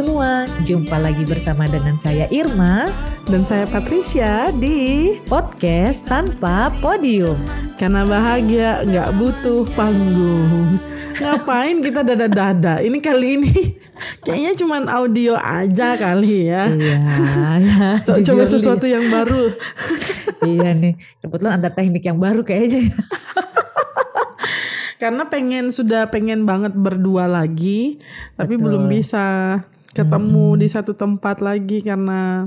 semua. Jumpa lagi bersama dengan saya Irma dan saya Patricia di podcast tanpa podium. Karena bahagia nggak butuh panggung. Ngapain kita dada-dada? Ini kali ini kayaknya cuma audio aja kali ya. Iya. ya, so, coba sesuatu yang baru. iya nih, kebetulan ada teknik yang baru kayaknya. Karena pengen sudah pengen banget berdua lagi, tapi belum bisa ketemu hmm. di satu tempat lagi karena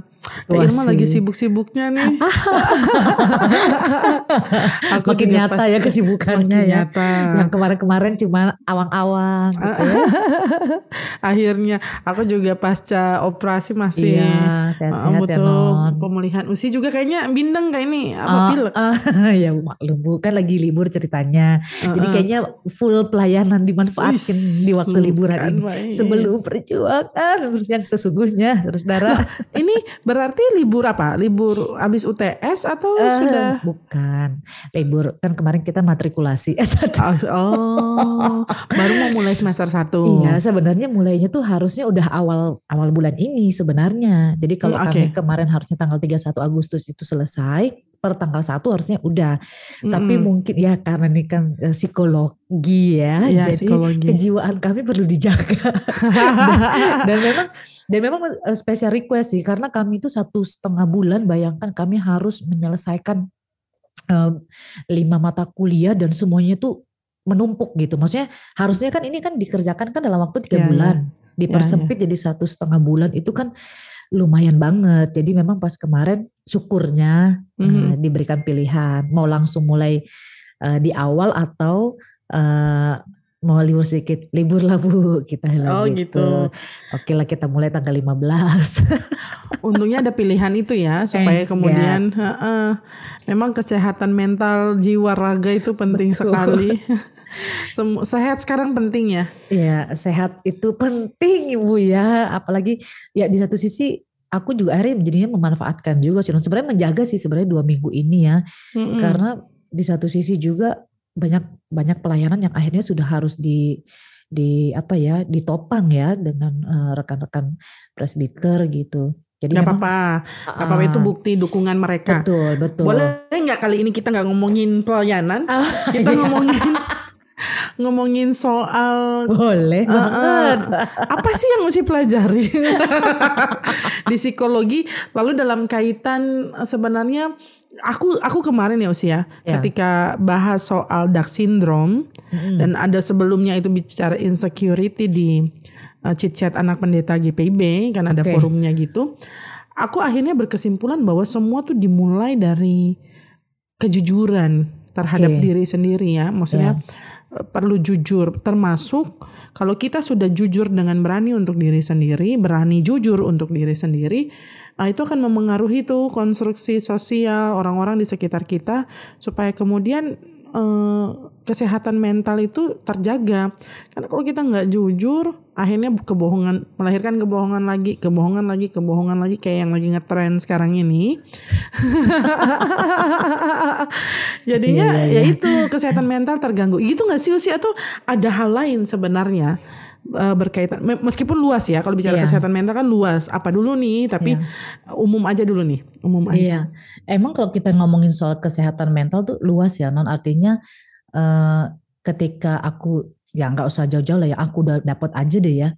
Kak Irma lagi sibuk-sibuknya nih. Aku makin nyata ya kesibukannya makin ya. Nyata. Yang kemarin-kemarin cuma awang-awang gitu ya. Akhirnya aku juga pasca operasi masih iya, sehat-sehat butuh ya, non. pemulihan usia juga kayaknya bindeng kayak ini apa uh, pilek. Uh, ya maklum Bu kan lagi libur ceritanya. Uh, Jadi kayaknya full pelayanan dimanfaatkan di waktu liburan ini. Baik. Sebelum perjuangan yang sesungguhnya Saudara. ini Berarti libur apa? Libur habis UTS atau uh, sudah? Bukan. Libur kan kemarin kita matrikulasi S1. Oh, oh, baru mau mulai semester 1. Iya, sebenarnya mulainya tuh harusnya udah awal awal bulan ini sebenarnya. Jadi kalau hmm, okay. kami kemarin harusnya tanggal 31 Agustus itu selesai, per tanggal 1 harusnya udah. Mm. Tapi mungkin ya karena ini kan uh, psikologi ya, ya jadi psikologi. kejiwaan kami perlu dijaga. dan, dan memang dan memang uh, special request sih karena kami itu satu setengah bulan bayangkan kami harus menyelesaikan um, lima mata kuliah dan semuanya itu menumpuk gitu. Maksudnya harusnya kan ini kan dikerjakan kan dalam waktu tiga ya, bulan. Ya. Dipersempit ya, ya. jadi satu setengah bulan itu kan lumayan banget. Jadi memang pas kemarin syukurnya mm -hmm. uh, diberikan pilihan mau langsung mulai uh, di awal atau uh, mau libur sedikit libur lah bu kita oh gitu. gitu oke lah kita mulai tanggal 15 untungnya ada pilihan itu ya supaya Thanks, kemudian uh, uh, memang kesehatan mental jiwa raga itu penting Betul. sekali sehat sekarang penting ya ya sehat itu penting ibu ya apalagi ya di satu sisi aku juga akhirnya menjadinya memanfaatkan juga sih sebenarnya menjaga sih sebenarnya dua minggu ini ya mm -hmm. karena di satu sisi juga banyak banyak pelayanan yang akhirnya sudah harus di di apa ya ditopang ya dengan uh, rekan-rekan presbiter gitu. Jadi nggak apa-apa, apa-apa itu bukti dukungan mereka. Betul betul. Boleh nggak kali ini kita nggak ngomongin pelayanan, uh, kita iya. ngomongin ngomongin soal boleh uh, uh, apa sih yang mesti pelajari di psikologi lalu dalam kaitan sebenarnya aku aku kemarin ya usia ya. ketika bahas soal dark syndrome hmm. dan ada sebelumnya itu bicara insecurity di uh, chit chat anak pendeta GPIB kan ada okay. forumnya gitu. Aku akhirnya berkesimpulan bahwa semua tuh dimulai dari kejujuran terhadap okay. diri sendiri ya. Maksudnya yeah. Perlu jujur termasuk kalau kita sudah jujur dengan berani untuk diri sendiri, berani jujur untuk diri sendiri, Nah, itu akan memengaruhi tuh konstruksi sosial orang-orang di sekitar kita supaya kemudian eh, kesehatan mental itu terjaga. Karena kalau kita nggak jujur, akhirnya kebohongan melahirkan kebohongan lagi, kebohongan lagi, kebohongan lagi kayak yang lagi ngetren sekarang ini. Jadinya iya, iya, iya. ya itu kesehatan mental terganggu. Gitu nggak sih Usi atau ada hal lain sebenarnya? uh, berkaitan meskipun luas ya kalau bicara yeah. kesehatan mental kan luas apa dulu nih tapi yeah. umum aja dulu nih umum aja. Iya. Emang kalau kita ngomongin soal kesehatan mental tuh luas ya non artinya uh, ketika aku ya nggak usah jauh-jauh lah ya aku udah dapat aja deh ya.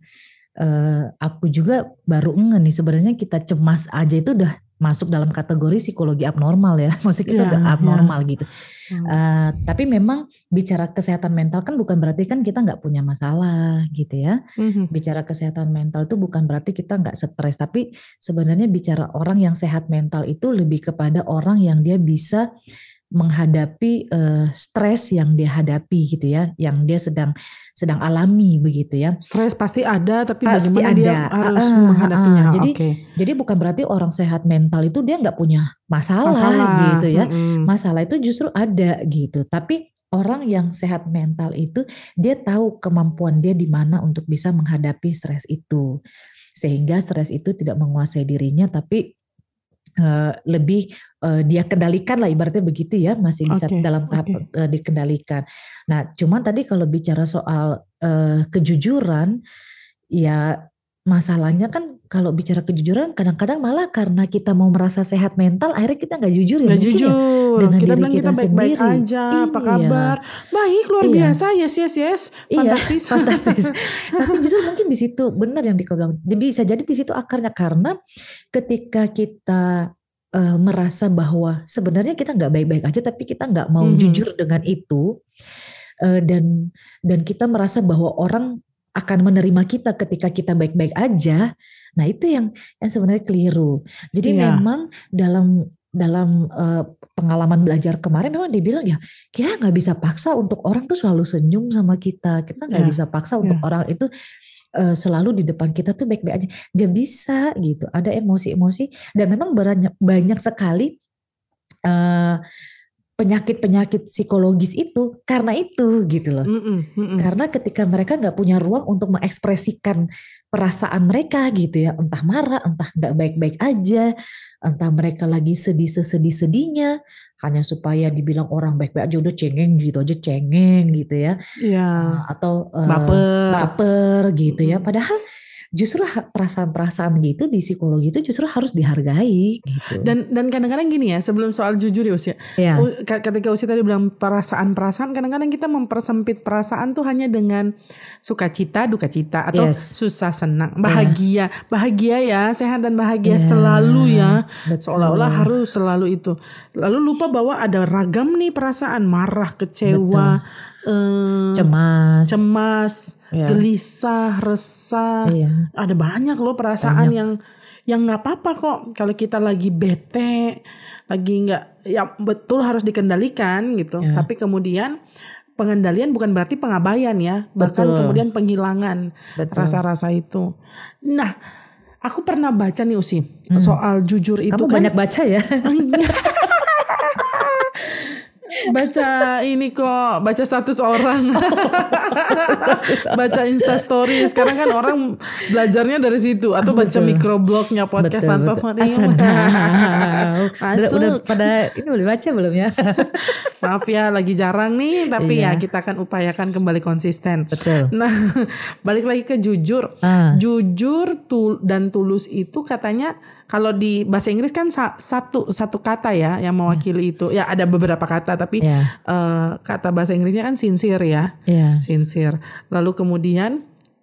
Uh, aku juga baru nge nih sebenarnya kita cemas aja itu udah masuk dalam kategori psikologi abnormal ya, maksudnya kita yeah, udah abnormal yeah. gitu. Hmm. Uh, tapi memang bicara kesehatan mental kan bukan berarti kan kita nggak punya masalah gitu ya. Hmm. Bicara kesehatan mental itu bukan berarti kita nggak stres, tapi sebenarnya bicara orang yang sehat mental itu lebih kepada orang yang dia bisa menghadapi uh, stres yang dia hadapi gitu ya, yang dia sedang sedang alami begitu ya. Stres pasti ada, tapi pasti bagaimana ada. dia harus uh, menghadapinya. Uh, jadi okay. jadi bukan berarti orang sehat mental itu dia nggak punya masalah, masalah gitu ya. Mm-hmm. Masalah itu justru ada gitu. Tapi orang yang sehat mental itu dia tahu kemampuan dia di mana untuk bisa menghadapi stres itu. Sehingga stres itu tidak menguasai dirinya tapi uh, lebih uh, dia kendalikan lah ibaratnya begitu ya masih bisa okay, dalam tahap okay. uh, dikendalikan. Nah, cuman tadi kalau bicara soal uh, kejujuran ya masalahnya kan kalau bicara kejujuran kadang-kadang malah karena kita mau merasa sehat mental akhirnya kita nggak jujur ya gak mungkin jujur. ya dengan kita diri bilang kita, kita baik-baik sendiri. aja apa Iya. kabar baik luar Iya. biasa yes yes yes Iya, fantastis fantastis. Tapi justru mungkin di situ benar yang dikau bilang. Bisa jadi di situ akarnya karena ketika kita eh, merasa bahwa sebenarnya kita nggak baik-baik aja, tapi kita nggak mau Mhm. jujur dengan itu eh, dan dan kita merasa bahwa orang akan menerima kita ketika kita baik-baik aja. Nah itu yang yang sebenarnya keliru. Jadi Iya. memang dalam dalam eh, pengalaman belajar kemarin memang dibilang ya kita nggak bisa paksa untuk orang tuh selalu senyum sama kita. Kita nggak Ya, bisa paksa untuk orang itu eh, selalu di depan kita tuh baik-baik aja. Gak bisa gitu. Ada emosi-emosi dan memang banyak banyak sekali eh, penyakit-penyakit psikologis itu karena itu gitu loh. Mm-mm, mm-mm. Karena ketika mereka nggak punya ruang untuk mengekspresikan perasaan mereka gitu ya, entah marah, entah nggak baik-baik aja, entah mereka lagi sedih sesedih-sedihnya, hanya supaya dibilang orang baik-baik aja udah cengeng gitu aja cengeng gitu ya, Iya. Uh, atau uh, baper baper gitu ya. Mm-mm. Padahal justru perasaan-perasaan gitu di psikologi itu justru harus dihargai gitu. dan dan kadang-kadang gini ya sebelum soal jujur ya usia ya, k- ketika usia tadi bilang perasaan-perasaan kadang-kadang kita mempersempit perasaan tuh hanya dengan sukacita dukacita atau Yes. susah senang bahagia. Bahagia ya sehat dan bahagia Ya, selalu ya. betul. seolah-olah harus selalu itu. Lalu lupa bahwa ada ragam nih perasaan marah kecewa eh, cemas, cemas Ya. gelisah resah Iya. ada banyak loh perasaan Banyak. yang yang nggak apa-apa kok kalau kita lagi bete lagi nggak ya betul harus dikendalikan gitu Ya. tapi kemudian pengendalian bukan berarti pengabaian ya bahkan Betul. kemudian penghilangan rasa-rasa itu nah aku pernah baca nih usi Hmm. soal jujur itu Kamu kan banyak baca ya? baca ini kok baca status orang baca insta story sekarang kan orang belajarnya dari situ atau baca betul. microblognya podcast betul, tanpa betul. Udah, udah pada ini boleh baca belum ya? maaf ya lagi jarang nih tapi Iya. ya kita akan upayakan kembali konsisten Betul. nah balik lagi ke jujur Ah, jujur tul dan tulus itu katanya kalau di bahasa Inggris kan sa- satu satu kata ya yang mewakili itu. Ya ada beberapa kata tapi ya, eh, kata bahasa Inggrisnya kan sincere ya. Ya, sincere. Lalu kemudian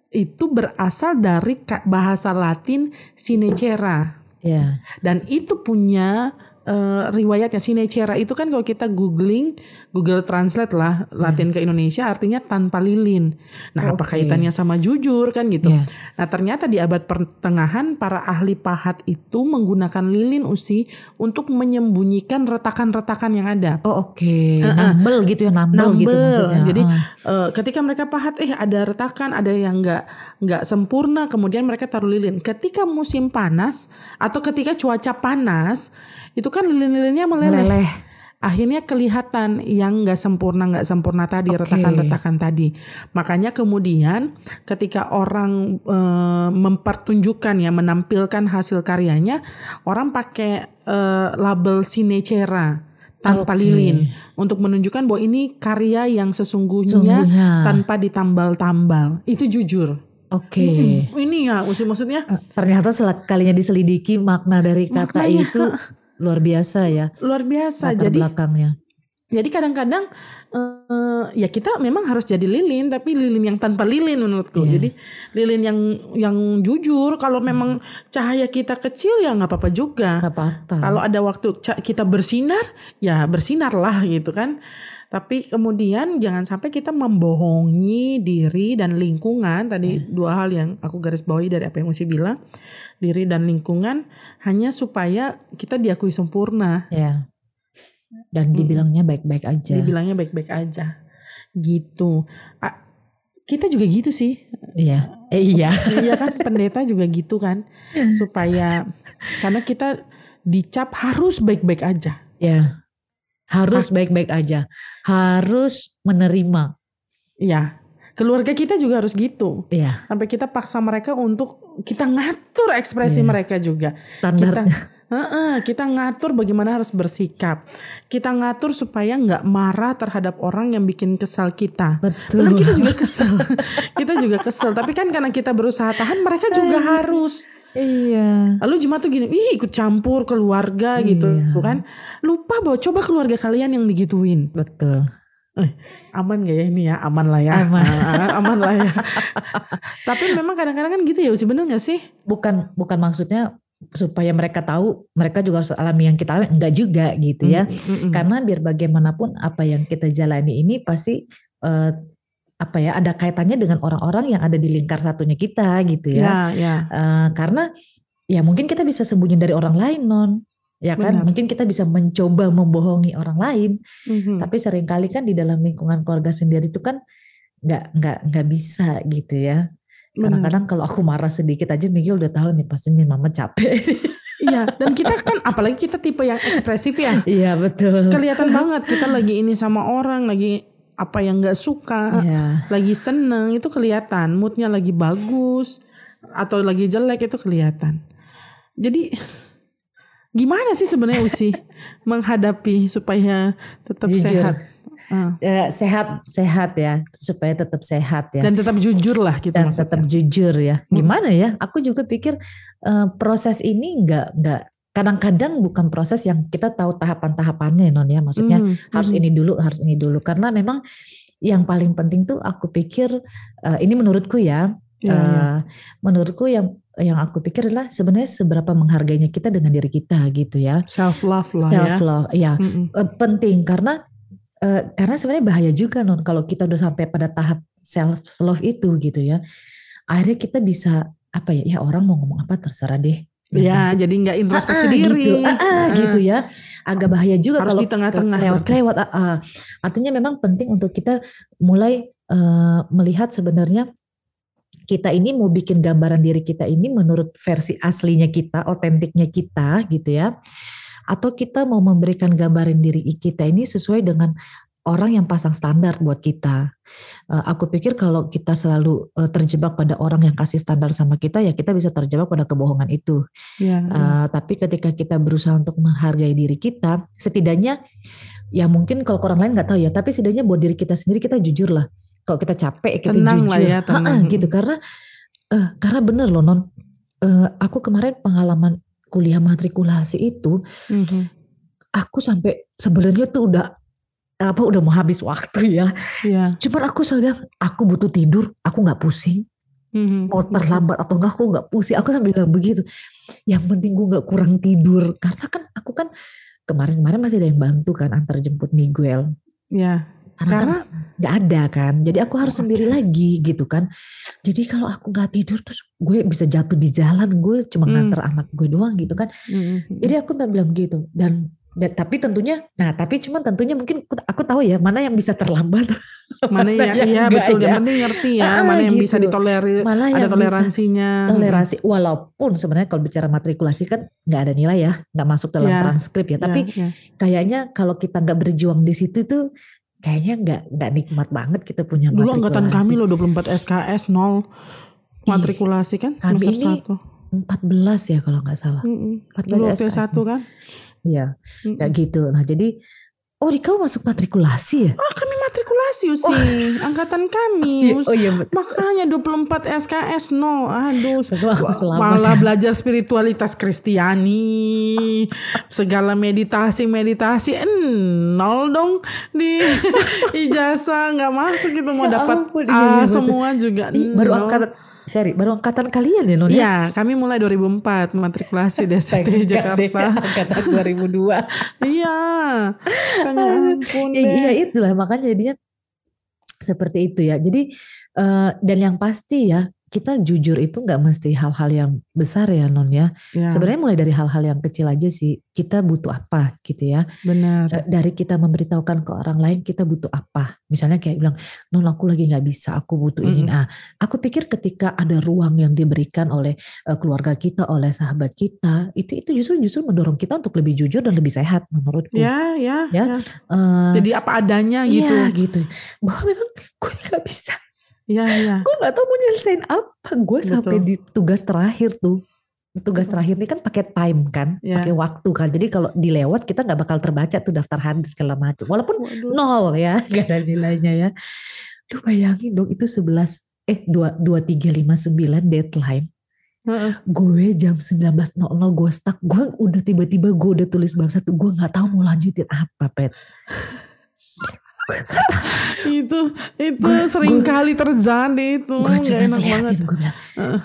itu berasal dari bahasa Latin sinecera. Ya. dan itu punya eh, riwayatnya sinecera itu kan kalau kita googling Google Translate lah Latin ke Indonesia artinya tanpa lilin. Nah, apa Oke. kaitannya sama jujur kan gitu. Ya. Nah, ternyata di abad pertengahan para ahli pahat itu menggunakan lilin usi untuk menyembunyikan retakan-retakan yang ada. Oh oke, Uh-uh. nambel gitu ya, nambel, gitu Nambel. maksudnya. Jadi, Ah. Eh, ketika mereka pahat eh ada retakan ada yang nggak nggak sempurna kemudian mereka taruh lilin ketika musim panas atau ketika cuaca panas itu kan lilin-lilinnya meleleh meleleh. akhirnya kelihatan yang nggak sempurna nggak sempurna tadi Oke. retakan-retakan tadi makanya kemudian ketika orang eh, mempertunjukkan ya menampilkan hasil karyanya orang pakai eh, label sinecera tanpa Oke. lilin untuk menunjukkan bahwa ini karya yang sesungguhnya Sungguhnya. tanpa ditambal-tambal itu jujur Oke. Hmm, ini ya maksudnya Ternyata setelah kalinya diselidiki makna dari kata Maknanya. itu luar biasa ya. luar biasa Latar jadi belakangnya. Jadi kadang-kadang eh, ya kita memang harus jadi lilin, tapi lilin yang tanpa lilin menurutku. Iya. Jadi lilin yang yang jujur. Kalau memang cahaya kita kecil ya nggak apa-apa juga. Gak apa-apa. Kalau ada waktu kita bersinar, ya bersinar lah gitu kan. Tapi kemudian jangan sampai kita membohongi diri dan lingkungan. Tadi dua hal yang aku garis bawahi dari apa yang Usi bilang. Diri dan lingkungan hanya supaya kita diakui sempurna. ya. Dan dibilangnya baik-baik aja. Dibilangnya baik-baik aja. Gitu. A- kita juga gitu sih. Iya. Eh, iya. Iya kan pendeta juga gitu kan. Supaya karena kita dicap harus baik-baik aja. Ya. Harus baik-baik aja. Harus menerima. Ya. Keluarga kita juga harus gitu. Iya. Sampai kita paksa mereka untuk kita ngatur ekspresi Iya. mereka juga. Standar. Kita Uh-uh, kita ngatur bagaimana harus bersikap. Kita ngatur supaya nggak marah terhadap orang yang bikin kesal kita. Betul. Karena kita juga kesel. kita juga kesel. Tapi kan karena kita berusaha tahan, mereka juga harus. Iya. Lalu cuma tuh gini, ih ikut campur keluarga gitu, Iya. bukan? Lupa bahwa coba keluarga kalian yang digituin. Betul. Eh, aman gak ya ini ya? Aman lah ya. Aman. Ah, aman lah ya. Tapi memang kadang-kadang kan gitu ya, sih bener gak sih? Bukan bukan maksudnya supaya mereka tahu mereka juga harus alami yang kita alami enggak juga gitu ya. Mm, mm, mm. Karena biar bagaimanapun apa yang kita jalani ini pasti eh, apa ya ada kaitannya dengan orang-orang yang ada di lingkar satunya kita gitu ya. ya, ya. Eh, karena ya mungkin kita bisa sembunyi dari orang lain non. Ya kan, Benar. mungkin kita bisa mencoba membohongi orang lain, Mhm. tapi sering kali kan di dalam lingkungan keluarga sendiri itu kan nggak nggak nggak bisa gitu ya. Kadang-kadang kalau aku marah sedikit aja Miguel udah tahu nih pasti nih mama capek. Iya, dan kita kan apalagi kita tipe yang ekspresif ya. Iya betul. Kelihatan banget kita lagi ini sama orang, lagi apa yang nggak suka, Iya. lagi seneng itu kelihatan. Moodnya lagi bagus atau lagi jelek itu kelihatan. Jadi gimana sih sebenarnya Usi menghadapi supaya tetap Jujur. sehat Ah. Eh, sehat sehat ya supaya tetap sehat ya. dan tetap jujur lah gitu dan maksudnya. tetap jujur ya. Gimana ya? Aku juga pikir eh, proses ini nggak nggak kadang-kadang bukan proses yang kita tahu tahapan-tahapannya non ya. Maksudnya Hmm, harus hmm. ini dulu, harus ini dulu. Karena memang yang paling penting tuh aku pikir eh, ini menurutku ya, Iya, iya. eh, menurutku yang yang aku pikir adalah sebenarnya seberapa menghargainya kita dengan diri kita gitu ya. self love lah Self ya. love, ya Mm-mm. Eh, penting karena eh, karena sebenarnya bahaya juga non kalau kita udah sampai pada tahap self love itu gitu ya akhirnya kita bisa apa ya ya orang mau ngomong apa terserah deh Ya, jadi nggak introspeksi ah, diri. gitu, gitu ya agak bahaya juga Harus kalau di tengah-tengah lewat berarti. lewat ah, ah. artinya memang penting untuk kita mulai eh, melihat sebenarnya kita ini mau bikin gambaran diri kita ini menurut versi aslinya kita, otentiknya kita gitu ya. Atau kita mau memberikan gambaran diri kita ini sesuai dengan orang yang pasang standar buat kita. Eh, aku pikir kalau kita selalu eh, terjebak pada orang yang kasih standar sama kita ya kita bisa terjebak pada kebohongan itu. Ya, ya. Uh, tapi ketika kita berusaha untuk menghargai diri kita, setidaknya ya mungkin kalau orang lain nggak tahu ya, tapi setidaknya buat diri kita sendiri kita jujur lah. Kalau kita capek kita Tenang lah jujur, ya, tenang. Ha-ha, gitu karena eh, karena bener loh non, Eh, aku kemarin pengalaman kuliah matrikulasi itu, Mhm. aku sampai sebenarnya tuh udah apa udah mau habis waktu ya. Ya. Cuman aku bilang aku butuh tidur, aku nggak pusing. Mhm. mau terlambat atau enggak aku nggak pusing aku sambil bilang begitu yang penting gue nggak kurang tidur karena kan aku kan kemarin-kemarin masih ada yang bantu kan antar jemput Miguel Ya. karena kan nggak ada kan jadi aku harus Oh, sendiri lagi gitu kan jadi kalau aku nggak tidur terus gue bisa jatuh di jalan gue cuma Hmm. nganter anak gue doang gitu kan Mhm. jadi aku bilang gitu dan dan tapi tentunya nah tapi cuma tentunya mungkin aku, aku tahu ya mana yang bisa terlambat mana ya yang iya betul ya. yang penting ngerti ya Ah, mana yang bisa gitu. ditolerir malah ada yang bisa toleransinya toleransi walaupun sebenarnya kalau bicara matrikulasi kan nggak ada nilai ya nggak masuk dalam Ya. transkrip ya Ya, tapi ya. kayaknya kalau kita nggak berjuang di situ tuh kayaknya nggak nggak nikmat banget kita punya dulu angkatan matrikulasi. kami loh 24 SKS nol matrikulasi kan kami semester ini satu 14 ya kalau nggak salah Mm-mm. 14 dulu SKS. P1 kan Iya kayak gitu. Nah jadi oh di kamu masuk matrikulasi ya? Ah kami matrikulasi Usi. Angkatan kami Us- oh iya betul. Makanya 24 SKS nol aduh aku selamat. malah ya. belajar spiritualitas Kristiani. Segala meditasi meditasi eh, nol dong di ijazah nggak masuk gitu. Mau Ya dapat iya, A iya, betul. semua juga Ih, baru angkatan sorry baru angkatan kalian ya non ya? Iya, kami mulai 2004 matrikulasi di deh, Jakarta. angkatan 2002 iya. Makanya ampun Ya, deh. iya itulah makanya jadinya seperti itu ya. Jadi eh, dan yang pasti ya kita jujur itu nggak mesti hal-hal yang besar ya non ya. Ya, Sebenarnya mulai dari hal-hal yang kecil aja sih. Kita butuh apa gitu ya. benar. Eh, Dari kita memberitahukan ke orang lain kita butuh apa. Misalnya kayak bilang non aku lagi nggak bisa, aku butuh ini. Mm-mm. Ah, aku pikir ketika ada ruang yang diberikan oleh eh, keluarga kita, oleh sahabat kita, itu itu justru justru mendorong kita untuk lebih jujur dan lebih sehat menurutku. Ya, ya, Ya, ya. Eh, Jadi apa adanya gitu. Iya gitu. Bahwa memang gue nggak bisa. Iya, iya. Gue nggak tahu mau nyelesain apa. Gue sampai di tugas terakhir tuh. tugas terakhir ini kan pakai time kan, yeah. pakai waktu kan. Jadi kalau dilewat kita nggak bakal terbaca tuh daftar hadis segala macam. Walaupun Waduh. nol ya, gak ada nilainya ya. Duh bayangin dong itu 11 eh 2 2359 deadline. Uh-uh. Gue jam 19.00 gue stuck. Gue udah tiba-tiba gue udah tulis bab satu. Gue nggak tahu mau lanjutin apa, Pet. itu itu gua, sering gua, kali terjadi itu. gue cuma enak banget. gue bilang uh.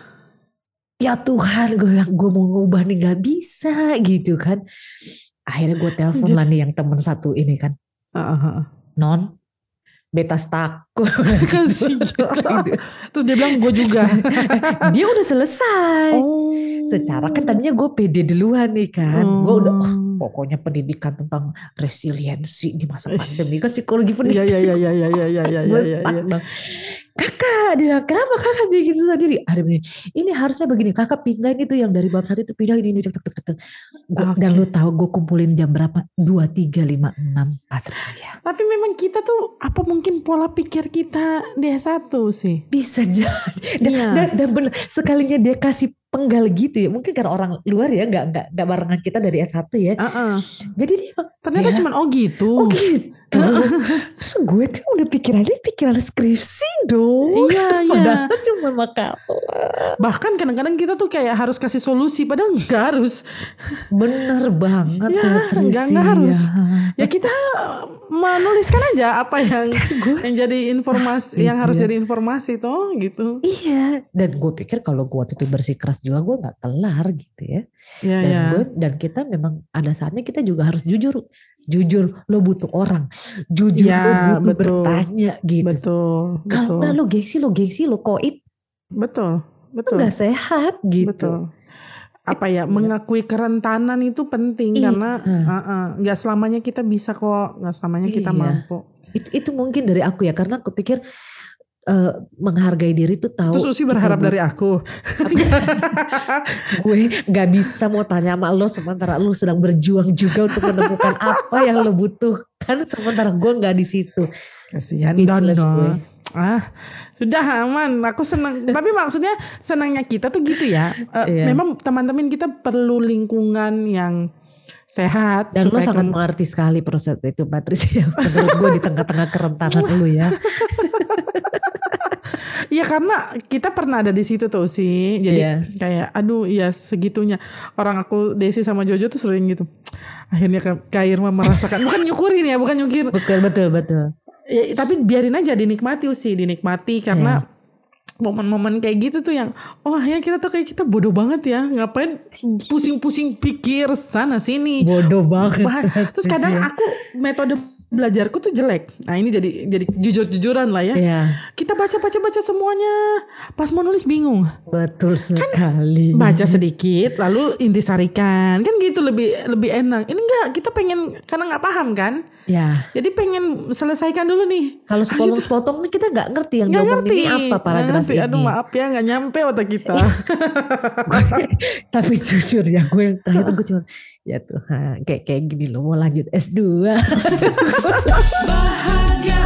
ya Tuhan gue bilang gue mau ngubah nih gak bisa gitu kan. Akhirnya gue telepon lah nih yang temen satu ini kan. Uh, uh, non beta stuck. Terus dia bilang gue juga. dia udah selesai. Oh. Secara kan tadinya gue pede duluan nih kan. Oh. Gue udah oh, pokoknya pendidikan tentang resiliensi di masa pandemi kan psikologi pendidikan. Iya iya iya iya iya iya iya. Gue stuck dong kakak dia kenapa kakak bikin susah diri? Ada begini ini harusnya begini kakak pindahin itu yang dari bab satu itu pindahin ini cek cek cek cek okay. dan lu tahu gue kumpulin jam berapa? Dua tiga lima enam. Patricia. Tapi memang kita tuh apa mungkin pola pikir kita dia satu sih? Bisa jadi. Dan, iya. dan, dan bener sekalinya dia kasih penggal gitu ya mungkin karena orang luar ya nggak nggak nggak barengan kita dari S1 ya uh -uh. jadi dia ternyata ya, cuma oh gitu oh gitu Terus gue tuh udah pikirannya pikiran skripsi dong. Iya, iya. Padahal cuma makalah. Bahkan kadang-kadang kita tuh kayak harus kasih solusi. Padahal nggak harus. Bener banget ya, Patricia. Gak, harus. Ya kita menuliskan aja apa yang, yang jadi informasi. yang harus jadi informasi toh gitu. Iya. Dan gue pikir kalau gue waktu itu bersikeras juga gue gak kelar gitu ya. Iya, dan, iya. Gue, dan kita memang ada saatnya kita juga harus jujur jujur lo butuh orang jujur ya, lo butuh betul, bertanya gitu betul kalau lo gengsi lo gengsi lo koit betul betul nggak sehat gitu betul apa ya mengakui kerentanan itu penting iya. karena nggak uh, uh, selamanya kita bisa kok nggak selamanya kita iya. mampu itu itu mungkin dari aku ya karena aku pikir uh, menghargai diri tuh tahu. Terus Usi berharap dari aku. gue gak bisa mau tanya sama lo sementara lo sedang berjuang juga untuk menemukan apa yang lo butuhkan sementara gue gak di situ. Kasihan Speechless gue. Ah, sudah aman. Aku senang. Tapi maksudnya senangnya kita tuh gitu ya. Uh, iya. Memang teman-teman kita perlu lingkungan yang sehat. Dan lo sangat mengerti sekali proses itu Patricia. Menurut gue di tengah-tengah kerentanan lo ya. Iya karena kita pernah ada di situ tuh sih. Jadi yeah. kayak aduh iya segitunya. Orang aku Desi sama Jojo tuh sering gitu. Akhirnya Kak Irma merasakan bukan nyukurin ya, bukan nyukir. Betul betul betul. Ya, tapi biarin aja dinikmati sih, dinikmati karena yeah momen-momen kayak gitu tuh yang oh akhirnya kita tuh kayak kita bodoh banget ya. Ngapain pusing-pusing pikir sana sini bodoh banget. Terus kadang aku metode belajarku tuh jelek. Nah ini jadi jadi jujur-jujuran lah ya. Yeah. Kita baca-baca-baca semuanya. Pas mau nulis bingung. Betul kan sekali. Kan baca sedikit lalu intisarikan. Kan gitu lebih lebih enak. Ini enggak kita pengen karena nggak paham kan. Ya. Yeah. Jadi pengen selesaikan dulu nih. Kalau sepotong-sepotong nih kita nggak ngerti yang ngomong ini apa paragraf ngerti. ini. Aduh maaf ya nggak nyampe otak kita. tapi jujur ya gue yang terakhir gue cuma ya Tuhan kayak kayak gini loh mau lanjut S2 bahagia